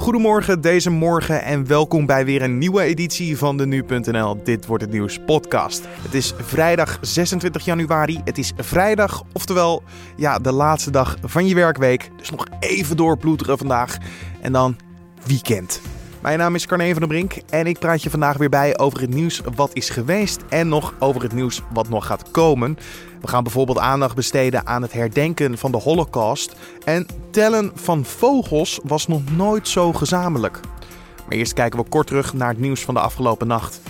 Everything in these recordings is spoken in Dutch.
Goedemorgen deze morgen en welkom bij weer een nieuwe editie van de Nu.nl Dit wordt het nieuws podcast. Het is vrijdag 26 januari. Het is vrijdag, oftewel ja, de laatste dag van je werkweek. Dus nog even doorploeteren vandaag en dan weekend. Mijn naam is Carne van der Brink en ik praat je vandaag weer bij over het nieuws wat is geweest en nog over het nieuws wat nog gaat komen. We gaan bijvoorbeeld aandacht besteden aan het herdenken van de Holocaust en tellen van vogels was nog nooit zo gezamenlijk. Maar eerst kijken we kort terug naar het nieuws van de afgelopen nacht.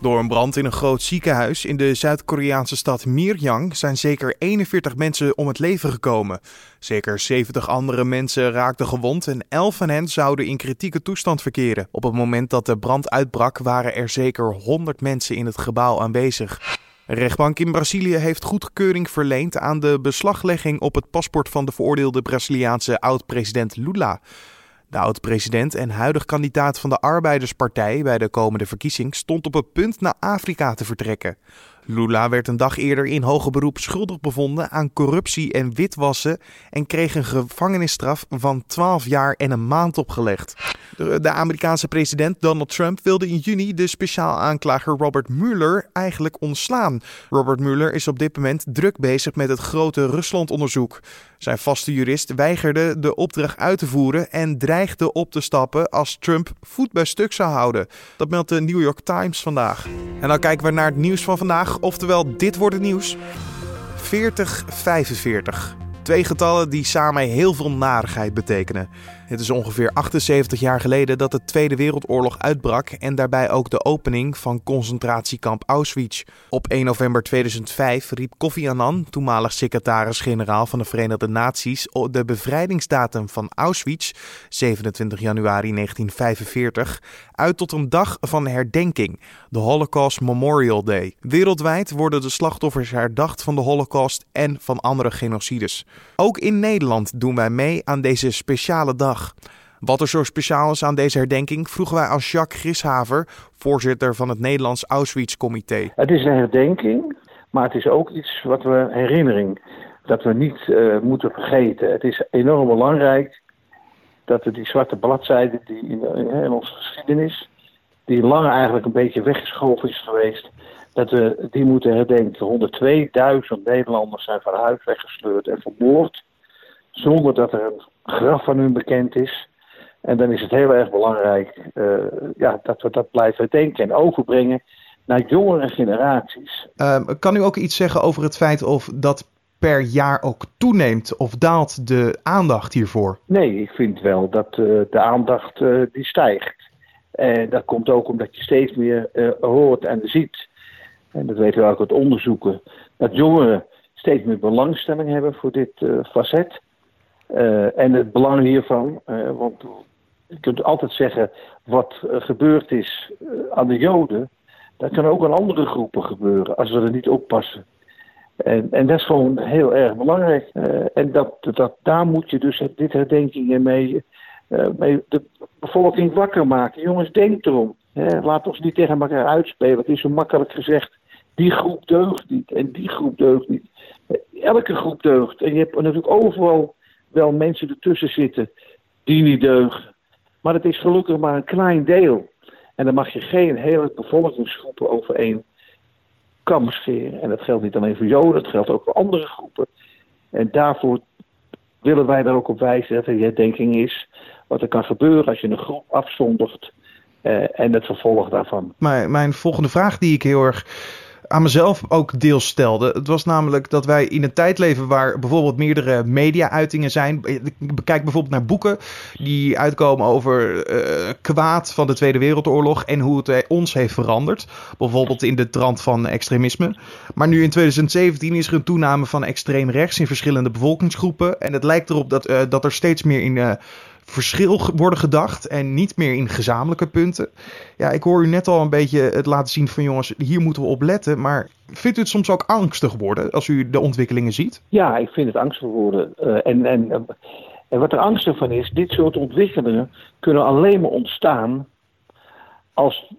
Door een brand in een groot ziekenhuis in de Zuid-Koreaanse stad Miryang zijn zeker 41 mensen om het leven gekomen. Zeker 70 andere mensen raakten gewond en 11 van hen zouden in kritieke toestand verkeren. Op het moment dat de brand uitbrak waren er zeker 100 mensen in het gebouw aanwezig. Een rechtbank in Brazilië heeft goedkeuring verleend aan de beslaglegging op het paspoort van de veroordeelde Braziliaanse oud-president Lula. De oud-president en huidig kandidaat van de Arbeiderspartij bij de komende verkiezing stond op het punt naar Afrika te vertrekken. Lula werd een dag eerder in hoger beroep schuldig bevonden aan corruptie en witwassen en kreeg een gevangenisstraf van 12 jaar en een maand opgelegd. De, Amerikaanse president Donald Trump wilde in juni de speciaal aanklager Robert Mueller eigenlijk ontslaan. Robert Mueller is op dit moment druk bezig met het grote Ruslandonderzoek. Zijn vaste jurist weigerde de opdracht uit te voeren en dreigde op te stappen als Trump voet bij stuk zou houden. Dat meldt de New York Times vandaag. En dan kijken we naar het nieuws van vandaag, oftewel dit wordt het nieuws. 4045. Twee getallen die samen heel veel narigheid betekenen. Het is ongeveer 78 jaar geleden dat de Tweede Wereldoorlog uitbrak en daarbij ook de opening van concentratiekamp Auschwitz. Op 1 november 2005 riep Kofi Annan, toenmalig secretaris-generaal van de Verenigde Naties, de bevrijdingsdatum van Auschwitz, 27 januari 1945, uit tot een dag van herdenking, de Holocaust Memorial Day. Wereldwijd worden de slachtoffers herdacht van de Holocaust en van andere genocides. Ook in Nederland doen wij mee aan deze speciale dag. Wat er zo speciaal is aan deze herdenking, vroegen wij aan Jacques Grishaver, voorzitter van het Nederlands Auschwitz-comité. Het is een herdenking, maar het is ook iets wat we herinnering, dat we niet uh, moeten vergeten. Het is enorm belangrijk dat we die zwarte bladzijde die in, in onze geschiedenis, die lang eigenlijk een beetje weggeschoven is geweest, dat we die moeten herdenken. 102.000 Nederlanders zijn van huis weggesleurd en vermoord, zonder dat er een graf van hun bekend is. En dan is het heel erg belangrijk uh, ja, dat we dat blijven denken en overbrengen naar jongere generaties. Uh, kan u ook iets zeggen over het feit of dat per jaar ook toeneemt of daalt de aandacht hiervoor? Nee, ik vind wel dat uh, de aandacht die stijgt. En dat komt ook omdat je steeds meer hoort en ziet. En dat weten we ook uit onderzoeken. Dat jongeren steeds meer belangstelling hebben voor dit facet. Uh, en het belang hiervan, uh, want je kunt altijd zeggen wat gebeurd is uh, aan de Joden, dat kan ook aan andere groepen gebeuren als we er niet oppassen. En, en dat is gewoon heel erg belangrijk. en dat, dat, daar moet je dus dit herdenkingen mee, mee de bevolking wakker maken. Jongens, denk erom. Hè? Laat ons niet tegen elkaar uitspelen. Het is zo makkelijk gezegd. Die groep deugt niet en die groep deugt niet. Elke groep deugt. En je hebt natuurlijk overal wel mensen ertussen zitten die niet deugen. Maar het is gelukkig maar een klein deel. En dan mag je geen hele bevolkingsgroepen over één kam scheren. En dat geldt niet alleen voor Joden, dat geldt ook voor andere groepen. En daarvoor willen wij er ook op wijzen dat er herdenking is. Wat er kan gebeuren als je een groep afzondert. Eh, en het vervolg daarvan. Maar mijn volgende vraag die ik heel erg aan mezelf ook deels stelde. Het was namelijk dat wij in een tijd leven waar bijvoorbeeld meerdere media-uitingen zijn. Ik bekijk bijvoorbeeld naar boeken die uitkomen over uh, kwaad van de Tweede Wereldoorlog en hoe het ons heeft veranderd. Bijvoorbeeld in de trant van extremisme. Maar nu in 2017 is er een toename van extreem rechts in verschillende bevolkingsgroepen. En het lijkt erop dat, uh, dat er steeds meer in. Verschil worden gedacht en niet meer in gezamenlijke punten. Ja, ik hoor u net al een beetje het laten zien van jongens, hier moeten we op letten. Maar vindt u het soms ook angstig worden als u de ontwikkelingen ziet? Ja, ik vind het angstig worden. Uh, en, en, en wat er angstig van is, dit soort ontwikkelingen kunnen alleen maar ontstaan als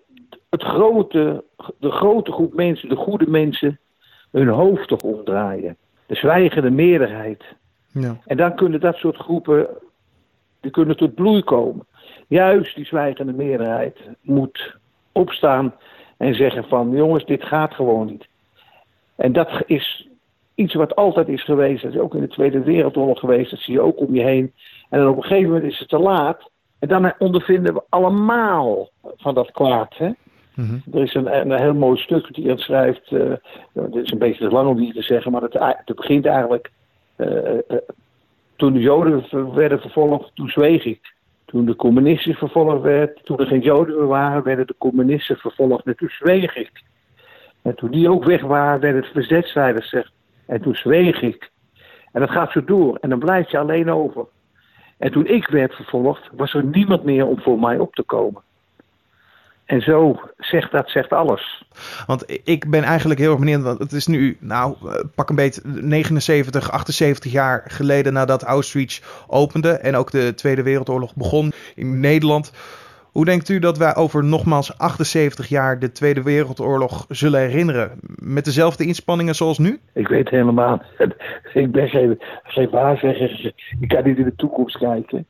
het grote, de grote groep mensen, de goede mensen, hun hoofd toch omdraaien. De zwijgende meerderheid. Ja. En dan kunnen dat soort groepen die kunnen tot bloei komen. Juist die zwijgende meerderheid moet opstaan en zeggen van jongens, dit gaat gewoon niet. En dat is iets wat altijd is geweest. Dat is ook in de Tweede Wereldoorlog geweest. Dat zie je ook om je heen. En dan op een gegeven moment is het te laat. En dan ondervinden we allemaal van dat kwaad. Hè? Mhm. Er is een, een, heel mooi stuk die hij schrijft. Uh, het is een beetje te lang om die te zeggen, maar het, het begint eigenlijk. Uh, uh, toen de Joden werden vervolgd, toen zweeg ik. Toen de communisten vervolgd werden, toen er geen Joden meer waren, werden de communisten vervolgd. En toen zweeg ik. En toen die ook weg waren, werden het verzetsstrijders zeg. En toen zweeg ik. En dat gaat zo door. En dan blijf je alleen over. En toen ik werd vervolgd, was er niemand meer om voor mij op te komen. En zo zegt dat zegt alles. Want ik ben eigenlijk heel erg benieuwd, want het is nu, nou, pak een beetje 79, 78 jaar geleden nadat Auschwitz opende en ook de Tweede Wereldoorlog begon in Nederland. Hoe denkt u dat wij over nogmaals 78 jaar de Tweede Wereldoorlog zullen herinneren? Met dezelfde inspanningen zoals nu? Ik weet helemaal. Ik ben geen, geen waarzegger. Ik kan niet in de toekomst kijken.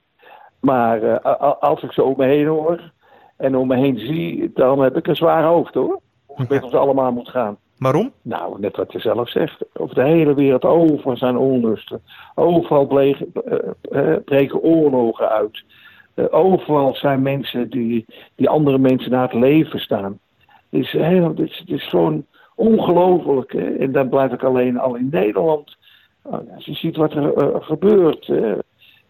Maar uh, als ik zo om me heen hoor en om me heen zie, dan heb ik een zwaar hoofd hoor. Hoe het met ons allemaal moet gaan. Waarom? Nou, net wat je zelf zegt. Over de hele wereld, overal zijn onlusten. Overal breken, uh, breken oorlogen uit. Uh, overal zijn mensen die, die andere mensen naar het leven staan. Het is, heel, het is, het is gewoon ongelooflijk. En dan blijf ik alleen al in Nederland. Nou, als je ziet wat er uh, gebeurt,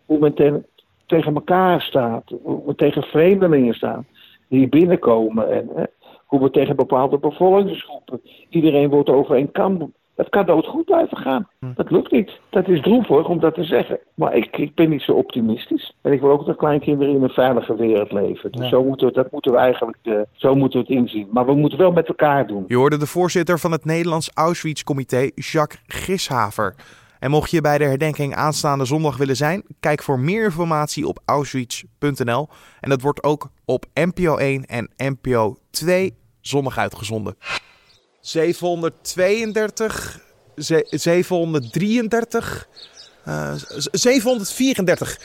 hoe men ten, tegen elkaar staat, hoe we tegen vreemdelingen staan die binnenkomen en hoe we tegen bepaalde bevolkingsgroepen. Iedereen wordt over een kam dat kan doodgoed blijven gaan. Hm. Dat lukt niet. Dat is droevig om dat te zeggen. Maar ik, ik ben niet zo optimistisch. En ik wil ook dat kleinkinderen in een veilige wereld leven. Dus zo moeten we, dat moeten we eigenlijk uh, zo moeten we het inzien. Maar we moeten wel met elkaar doen. Je hoorde de voorzitter van het Nederlands Auschwitz-comité, Jacques Gishaver. En mocht je bij de herdenking aanstaande zondag willen zijn, kijk voor meer informatie op auschwitz.nl. En dat wordt ook op NPO 1 en NPO 2 zondag uitgezonden. 732, 733, uh, 734.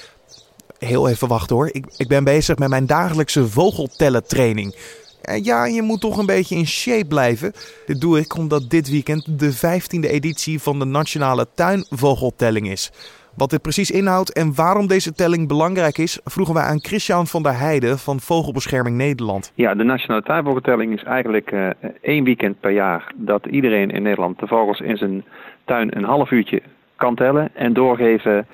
Heel even wachten hoor. Ik, ik ben bezig met mijn dagelijkse vogeltellen training. Ja, je moet toch een beetje in shape blijven. Dit doe ik omdat dit weekend de 15e editie van de Nationale Tuinvogeltelling is. Wat dit precies inhoudt en waarom deze telling belangrijk is, vroegen wij aan Christian van der Heijden van Vogelbescherming Nederland. Ja, de Nationale Tuinvogeltelling is eigenlijk uh, één weekend per jaar dat iedereen in Nederland de vogels in zijn tuin een half uurtje kan tellen en doorgeven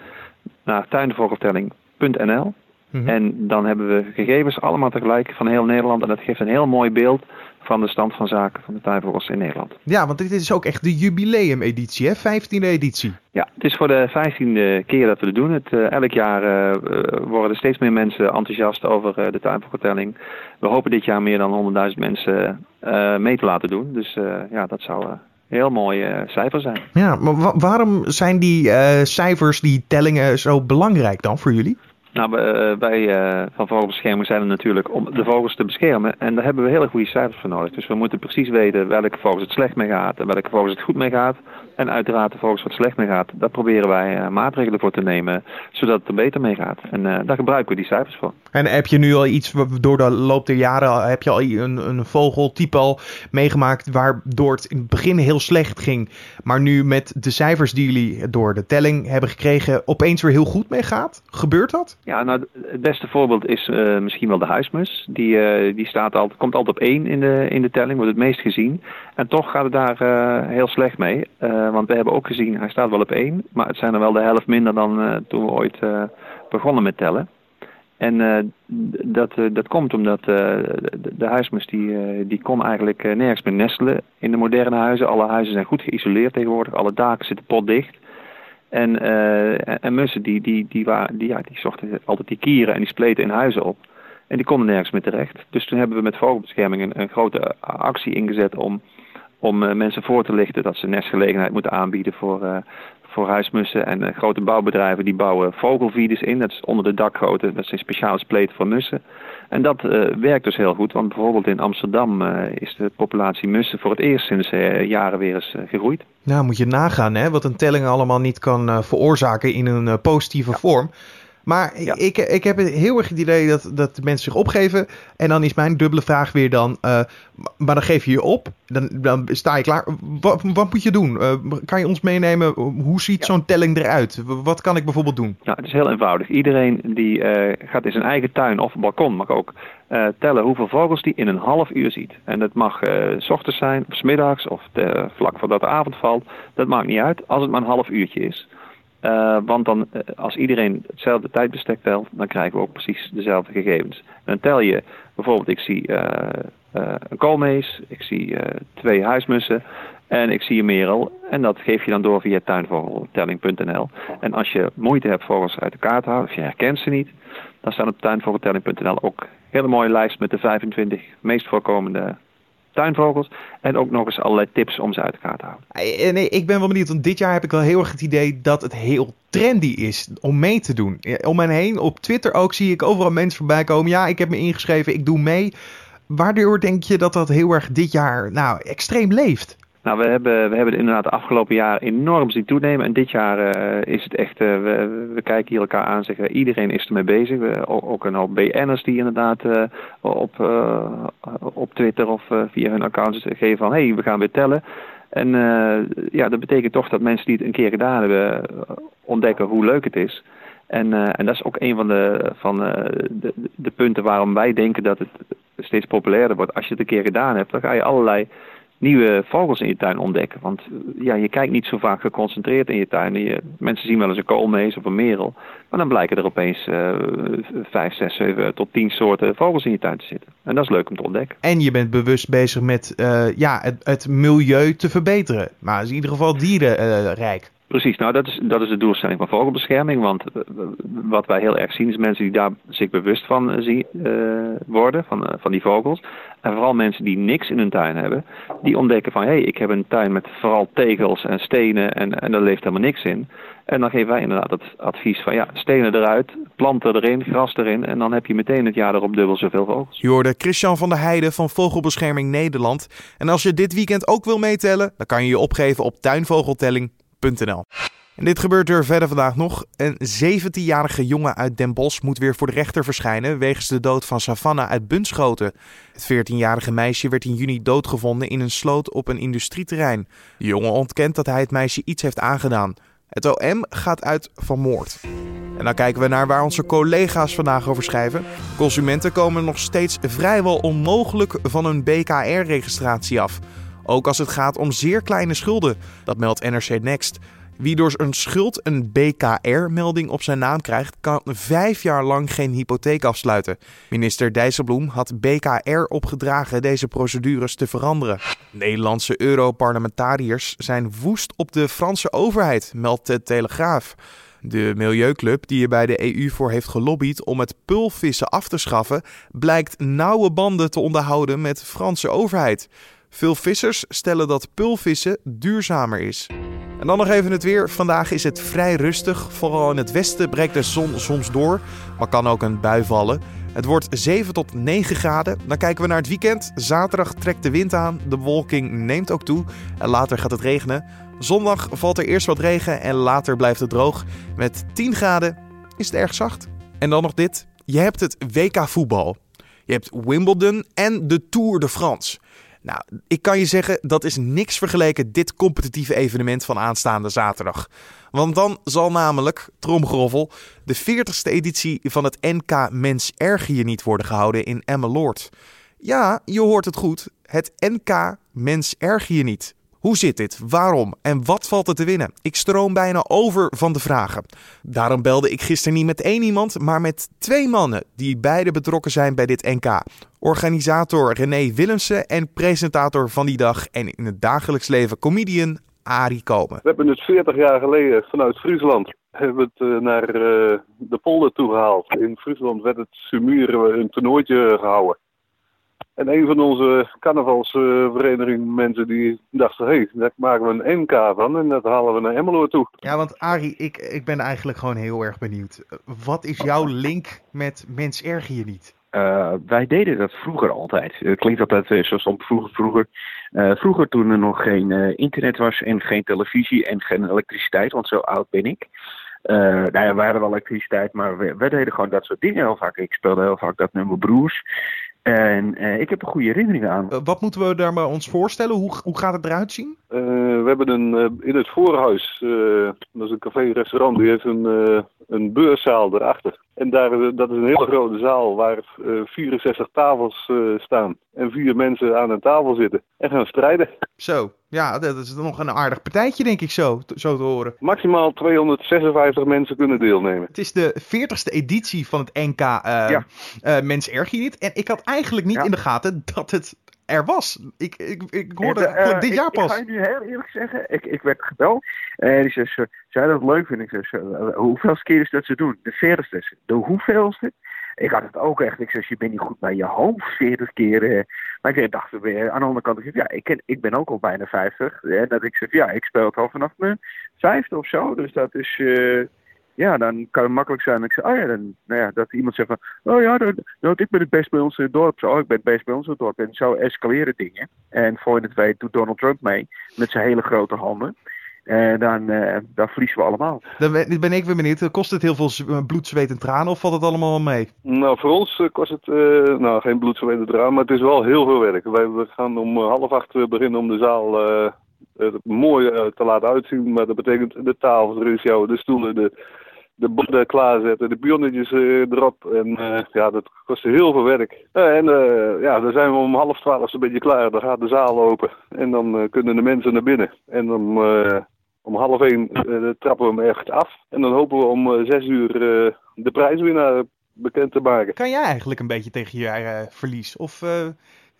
naar tuinvogeltelling.nl. Mhm. En dan hebben we gegevens allemaal tegelijk van heel Nederland. En dat geeft een heel mooi beeld van de stand van zaken van de tuinvogels in Nederland. Ja, want dit is ook echt de jubileumeditie, hè? 15e editie. Ja, het is voor de 15e keer dat we het doen. Het, uh, elk jaar uh, worden er steeds meer mensen enthousiast over uh, de tuinvogeltelling. We hopen dit jaar meer dan 100.000 mensen mee te laten doen. Dus ja, dat zou heel mooie cijfer zijn. Ja, maar waarom zijn die cijfers, die tellingen zo belangrijk dan voor jullie? Nou, wij uh, van Vogelbescherming zijn er natuurlijk om de vogels te beschermen. En daar hebben we hele goede cijfers voor nodig. Dus we moeten precies weten welke vogels het slecht mee gaat en welke vogels het goed mee gaat. En uiteraard de vogels wat slecht mee gaat. Daar proberen wij uh, maatregelen voor te nemen, zodat het er beter mee gaat. En daar gebruiken we die cijfers voor. En heb je nu al iets, door de loop der jaren, heb je al een, een vogeltype al meegemaakt waardoor het in het begin heel slecht ging. Maar nu met de cijfers die jullie door de telling hebben gekregen, opeens weer heel goed mee gaat? Gebeurt dat? Ja, nou, het beste voorbeeld is uh, misschien wel de huismus. Die, uh, die staat altijd, komt altijd op één in de, in de telling, wordt het meest gezien. En toch gaat het daar heel slecht mee. want we hebben ook gezien, hij staat wel op één, maar het zijn er wel de helft minder dan toen we ooit begonnen met tellen. En dat, dat komt omdat de, de huismus die, die kon eigenlijk nergens meer nestelen in de moderne huizen. Alle huizen zijn goed geïsoleerd tegenwoordig, alle daken zitten potdicht. En, en mussen die, die, die, waren, die, ja, die zochten altijd die kieren en die spleten in huizen op. En die konden nergens meer terecht. Dus toen hebben we met vogelbescherming een, een grote actie ingezet om, om mensen voor te lichten dat ze nestgelegenheid moeten aanbieden voor, voor huismussen. En grote bouwbedrijven die bouwen vogelvides in. Dat is onder de dakgoten. Dat zijn speciale spleten voor mussen. En dat uh, werkt dus heel goed, want bijvoorbeeld in Amsterdam uh, is de populatie mussen voor het eerst sinds jaren weer eens gegroeid. Nou, moet je nagaan hè, wat een telling allemaal niet kan veroorzaken in een positieve ja. vorm. Maar ik, ik heb heel erg het idee dat, dat de mensen zich opgeven. En dan is mijn dubbele vraag weer dan, uh, maar dan geef je je op. Dan, dan sta je klaar. Wat, wat moet je doen? Uh, kan je ons meenemen? Hoe ziet zo'n telling eruit? Wat kan ik bijvoorbeeld doen? Ja, het is heel eenvoudig. Iedereen die uh, gaat in zijn eigen tuin of balkon mag ook tellen hoeveel vogels die in een half uur ziet. En dat mag s ochtends zijn, of s middags, of de, vlak voordat de avond valt. Dat maakt niet uit, als het maar een half uurtje is. Uh, want dan, uh, als iedereen hetzelfde tijdbestek telt, dan krijgen we ook precies dezelfde gegevens. En dan tel je bijvoorbeeld, ik zie uh, een koolmees, ik zie twee huismussen en ik zie een merel. En dat geef je dan door via tuinvogeltelling.nl. En als je moeite hebt vogels uit de kaart te houden, of je herkent ze niet, dan staan op tuinvogeltelling.nl ook een hele mooie lijst met de 25 meest voorkomende tuinvogels. En ook nog eens allerlei tips om ze uit elkaar te houden. En ik ben wel benieuwd, want dit jaar heb ik wel heel erg het idee dat het heel trendy is om mee te doen. Om mij heen, op Twitter ook, zie ik overal mensen voorbij komen. Ja, ik heb me ingeschreven, ik doe mee. Waardoor denk je dat dat heel erg dit jaar nou, extreem leeft? Nou, we hebben, we hebben het inderdaad de afgelopen jaar enorm zien toenemen. En dit jaar uh, is het echt, uh, we, kijken hier elkaar aan zeggen, iedereen is ermee bezig. We, ook een hoop BN'ers die inderdaad uh, op, op Twitter of via hun accounts geven van, hé, hey, we gaan weer tellen. En ja, dat betekent toch dat mensen die het een keer gedaan hebben, ontdekken hoe leuk het is. En, en dat is ook een van, de, van de, de punten waarom wij denken dat het steeds populairder wordt. Als je het een keer gedaan hebt, dan ga je allerlei nieuwe vogels in je tuin ontdekken. Want eh, ja, je kijkt niet zo vaak geconcentreerd in je tuin. Je, mensen zien wel eens een koolmees of een merel. Maar dan blijken er opeens uh, vijf, zes, zeven tot tien soorten vogels in je tuin te zitten. En dat is leuk om te ontdekken. En je bent bewust bezig met ja, het, het, milieu te verbeteren. Maar in ieder geval dierenrijk. Precies, nou dat is, dat is de doelstelling van vogelbescherming. Want wat wij heel erg zien is mensen die daar zich bewust van zien, uh, worden, van, van die vogels. En vooral mensen die niks in hun tuin hebben, die ontdekken van hé, hey, ik heb een tuin met vooral tegels en stenen en, en daar leeft helemaal niks in. En dan geven wij inderdaad het advies van ja, stenen eruit, planten erin, gras erin en dan heb je meteen het jaar erop dubbel zoveel vogels. Je Christian van der Heijden van Vogelbescherming Nederland. En als je dit weekend ook wil meetellen, dan kan je je opgeven op En dit gebeurt er verder vandaag nog. Een 17-jarige jongen uit Den Bosch moet weer voor de rechter verschijnen wegens de dood van Savannah uit Bunschoten. Het 14-jarige meisje werd in juni doodgevonden in een sloot op een industrieterrein. De jongen ontkent dat hij het meisje iets heeft aangedaan. Het OM gaat uit van moord. En dan kijken we naar waar onze collega's vandaag over schrijven. Consumenten komen nog steeds vrijwel onmogelijk van hun BKR-registratie af. Ook als het gaat om zeer kleine schulden. Dat meldt NRC Next. Wie door een schuld een BKR-melding op zijn naam krijgt, kan vijf jaar lang geen hypotheek afsluiten. Minister Dijsselbloem had BKR opgedragen deze procedures te veranderen. Nederlandse Europarlementariërs zijn woest op de Franse overheid, meldt de Telegraaf. De Milieuclub, die er bij de EU voor heeft gelobbyd om het pulvissen af te schaffen, blijkt nauwe banden te onderhouden met de Franse overheid. Veel vissers stellen dat pulvissen duurzamer is. En dan nog even het weer. Vandaag is het vrij rustig. Vooral in het westen breekt de zon soms door, maar kan ook een bui vallen. Het wordt 7 tot 9 graden. Dan kijken we naar het weekend. Zaterdag trekt de wind aan. De bewolking neemt ook toe. En later gaat het regenen. Zondag valt er eerst wat regen en later blijft het droog. Met 10 graden is het erg zacht. En dan nog dit. Je hebt het WK voetbal. Je hebt Wimbledon en de Tour de France. Nou, ik kan je zeggen, dat is niks vergeleken dit competitieve evenement van aanstaande zaterdag. Want dan zal namelijk, tromgeroffel, de 40ste editie van het NK Mens Erger Je Niet worden gehouden in Emmeloord. Ja, je hoort het goed. Het NK Mens Erger Je Niet. Hoe zit dit? Waarom? En wat valt er te winnen? Ik stroom bijna over van de vragen. Daarom belde ik gisteren niet met één iemand, maar met twee mannen die beide betrokken zijn bij dit NK. Organisator René Willemsen en presentator van die dag en in het dagelijks leven comedian Arie Komen. We hebben het 40 jaar geleden vanuit Friesland hebben het uh, naar uh, de polder toe gehaald. In Friesland werd het Sumuren een toernooitje gehouden. En een van onze carnavalsvereniging mensen die dachten, hé, hey, daar maken we een MK van en dat halen we naar Emmeloord toe. Ja, want Arie, ik, ik ben eigenlijk gewoon heel erg benieuwd. Wat is jouw link met Mens Erger Je Niet? Uh, wij deden dat vroeger altijd. Het klinkt altijd uh, zoals vroeger. Vroeger, uh, vroeger toen er nog geen internet was en geen televisie en geen elektriciteit, want zo oud ben ik. nou ja, we hadden wel elektriciteit, maar we, we, deden gewoon dat soort dingen heel vaak. Ik speelde heel vaak dat nummer Broers. En ik heb er goede herinneringen aan. wat moeten we daar maar ons voorstellen? Hoe, hoe gaat het eruit zien? we hebben een, in het voorhuis, dat is een café-restaurant, die heeft een, een beurszaal erachter. En daar, dat is een hele grote zaal waar 64 tafels staan. En vier mensen aan een tafel zitten en gaan strijden. Zo, ja, dat is nog een aardig partijtje, denk ik zo, zo te horen. Maximaal 256 mensen kunnen deelnemen. Het is de 40ste editie van het NK uh, ja. Mens Erg je niet. En ik had eigenlijk niet in de gaten dat het er was. Ik, ik, ik hoorde het uh, dit jaar pas. Ik ga je nu heel eerlijk zeggen, ik, ik werd gebeld. En die zei, zou je dat leuk vinden? Ik zei, hoeveelste keer is dat ze doen? De veertigste. De hoeveelste? Ik had het ook echt. Ik zei, je bent niet goed bij je hoofd, 40 keer. Maar ik dacht weer, aan de andere kant, ja, ik, ken, ik ben ook al bijna 50. Hè, dat ik zeg, ja, ik speel het al vanaf mijn vijfde of zo. Dus dat is, uh, ja, dan kan het makkelijk zijn. Ik zeg, oh ja, dan, nou ja, dat iemand zegt van, oh ja, dan, nou, ik ben het best bij ons in het dorp. Zo, oh, ik ben het best bij ons in het dorp. En zo escaleren dingen. En voor je het weet doet Donald Trump mee met zijn hele grote handen. En dan, uh, dan verliezen we allemaal. Dan ben ik weer benieuwd. Kost het heel veel bloed, zweet en tranen of valt het allemaal mee? Nou, voor ons kost het uh, nou, geen bloed, zweet en tranen, maar het is wel heel veel werk. Wij we gaan om half acht beginnen om de zaal uh, mooi te laten uitzien. Maar dat betekent de tafels, de de stoelen, de, de borden klaarzetten, de pionnetjes erop. En ja, dat kost heel veel werk. en ja, dan zijn we om half twaalf een beetje klaar. Dan gaat de zaal open. En dan kunnen de mensen naar binnen. En dan om half één trappen we hem echt af. En dan hopen we om zes uur de prijswinnaar bekend te maken. Kan jij eigenlijk een beetje tegen je verlies? Of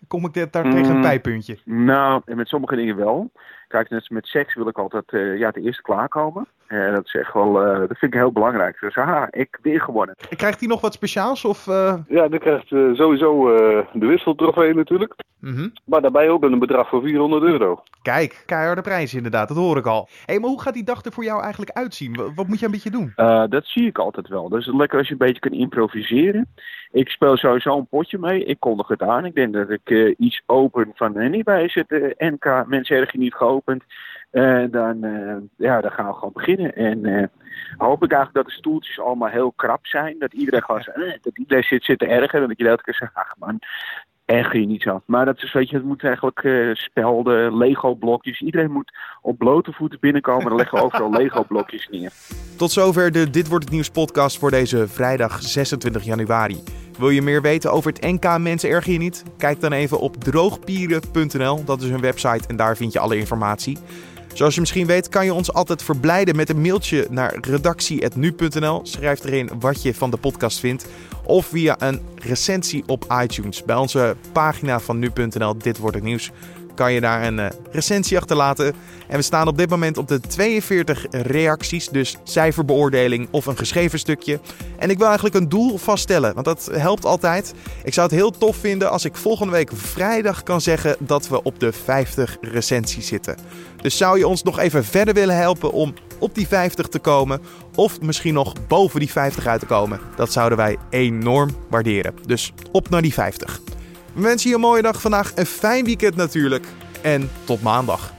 kom ik daar tegen een mm. pijpuntje? Nou, met sommige dingen wel. Kijk, net met seks wil ik altijd ja, de eerste klaarkomen. En dat is echt wel, dat vind ik heel belangrijk. Dus haha, ik weer gewonnen. Krijgt hij nog wat speciaals? Of, Ja, dan krijgt sowieso de wisseltrofee natuurlijk. Mm Maar daarbij ook een bedrag van 400 euro. Kijk, keiharde prijs inderdaad, dat hoor ik al. Hé, hey, maar hoe gaat die dag er voor jou eigenlijk uitzien? Wat moet je een beetje doen? Uh, dat zie ik altijd wel. Dus het is lekker als je een beetje kan improviseren. Ik speel sowieso een potje mee. Ik kondig het aan. Ik denk dat ik uh, iets open van niet bij is het NK. Mensen erg niet geopend. dan, ja, dan gaan we gewoon beginnen. En hoop ik eigenlijk dat de stoeltjes allemaal heel krap zijn. Dat iedereen gewoon dat iedereen zit, zit te erger. En dat je elke keer zegt, ach man, erg je niet zo. Maar dat is, weet je, het moet eigenlijk uh, spelden, Lego-blokjes. Iedereen moet op blote voeten binnenkomen. Dan leggen we overal Lego-blokjes neer. Tot zover de Dit Wordt Het Nieuws podcast voor deze vrijdag 26 januari. Wil je meer weten over het NK Mensen Erg Je Niet? Kijk dan even op droogpieren.nl. Dat is een website en daar vind je alle informatie. Zoals je misschien weet kan je ons altijd verblijden met een mailtje naar redactie.nu.nl. Schrijf erin wat je van de podcast vindt. Of via een recensie op iTunes. Bij onze pagina van nu.nl, dit wordt het nieuws, kan je daar een uh, recensie achterlaten. En we staan op dit moment op de 42 reacties, dus cijferbeoordeling of een geschreven stukje. En ik wil eigenlijk een doel vaststellen, want dat helpt altijd. Ik zou het heel tof vinden als ik volgende week vrijdag kan zeggen dat we op de 50 recensies zitten. Dus zou je ons nog even verder willen helpen om op die 50 te komen of misschien nog boven die 50 uit te komen? Dat zouden wij enorm waarderen. Dus op naar die 50. We wensen je een mooie dag vandaag, een fijn weekend natuurlijk en tot maandag.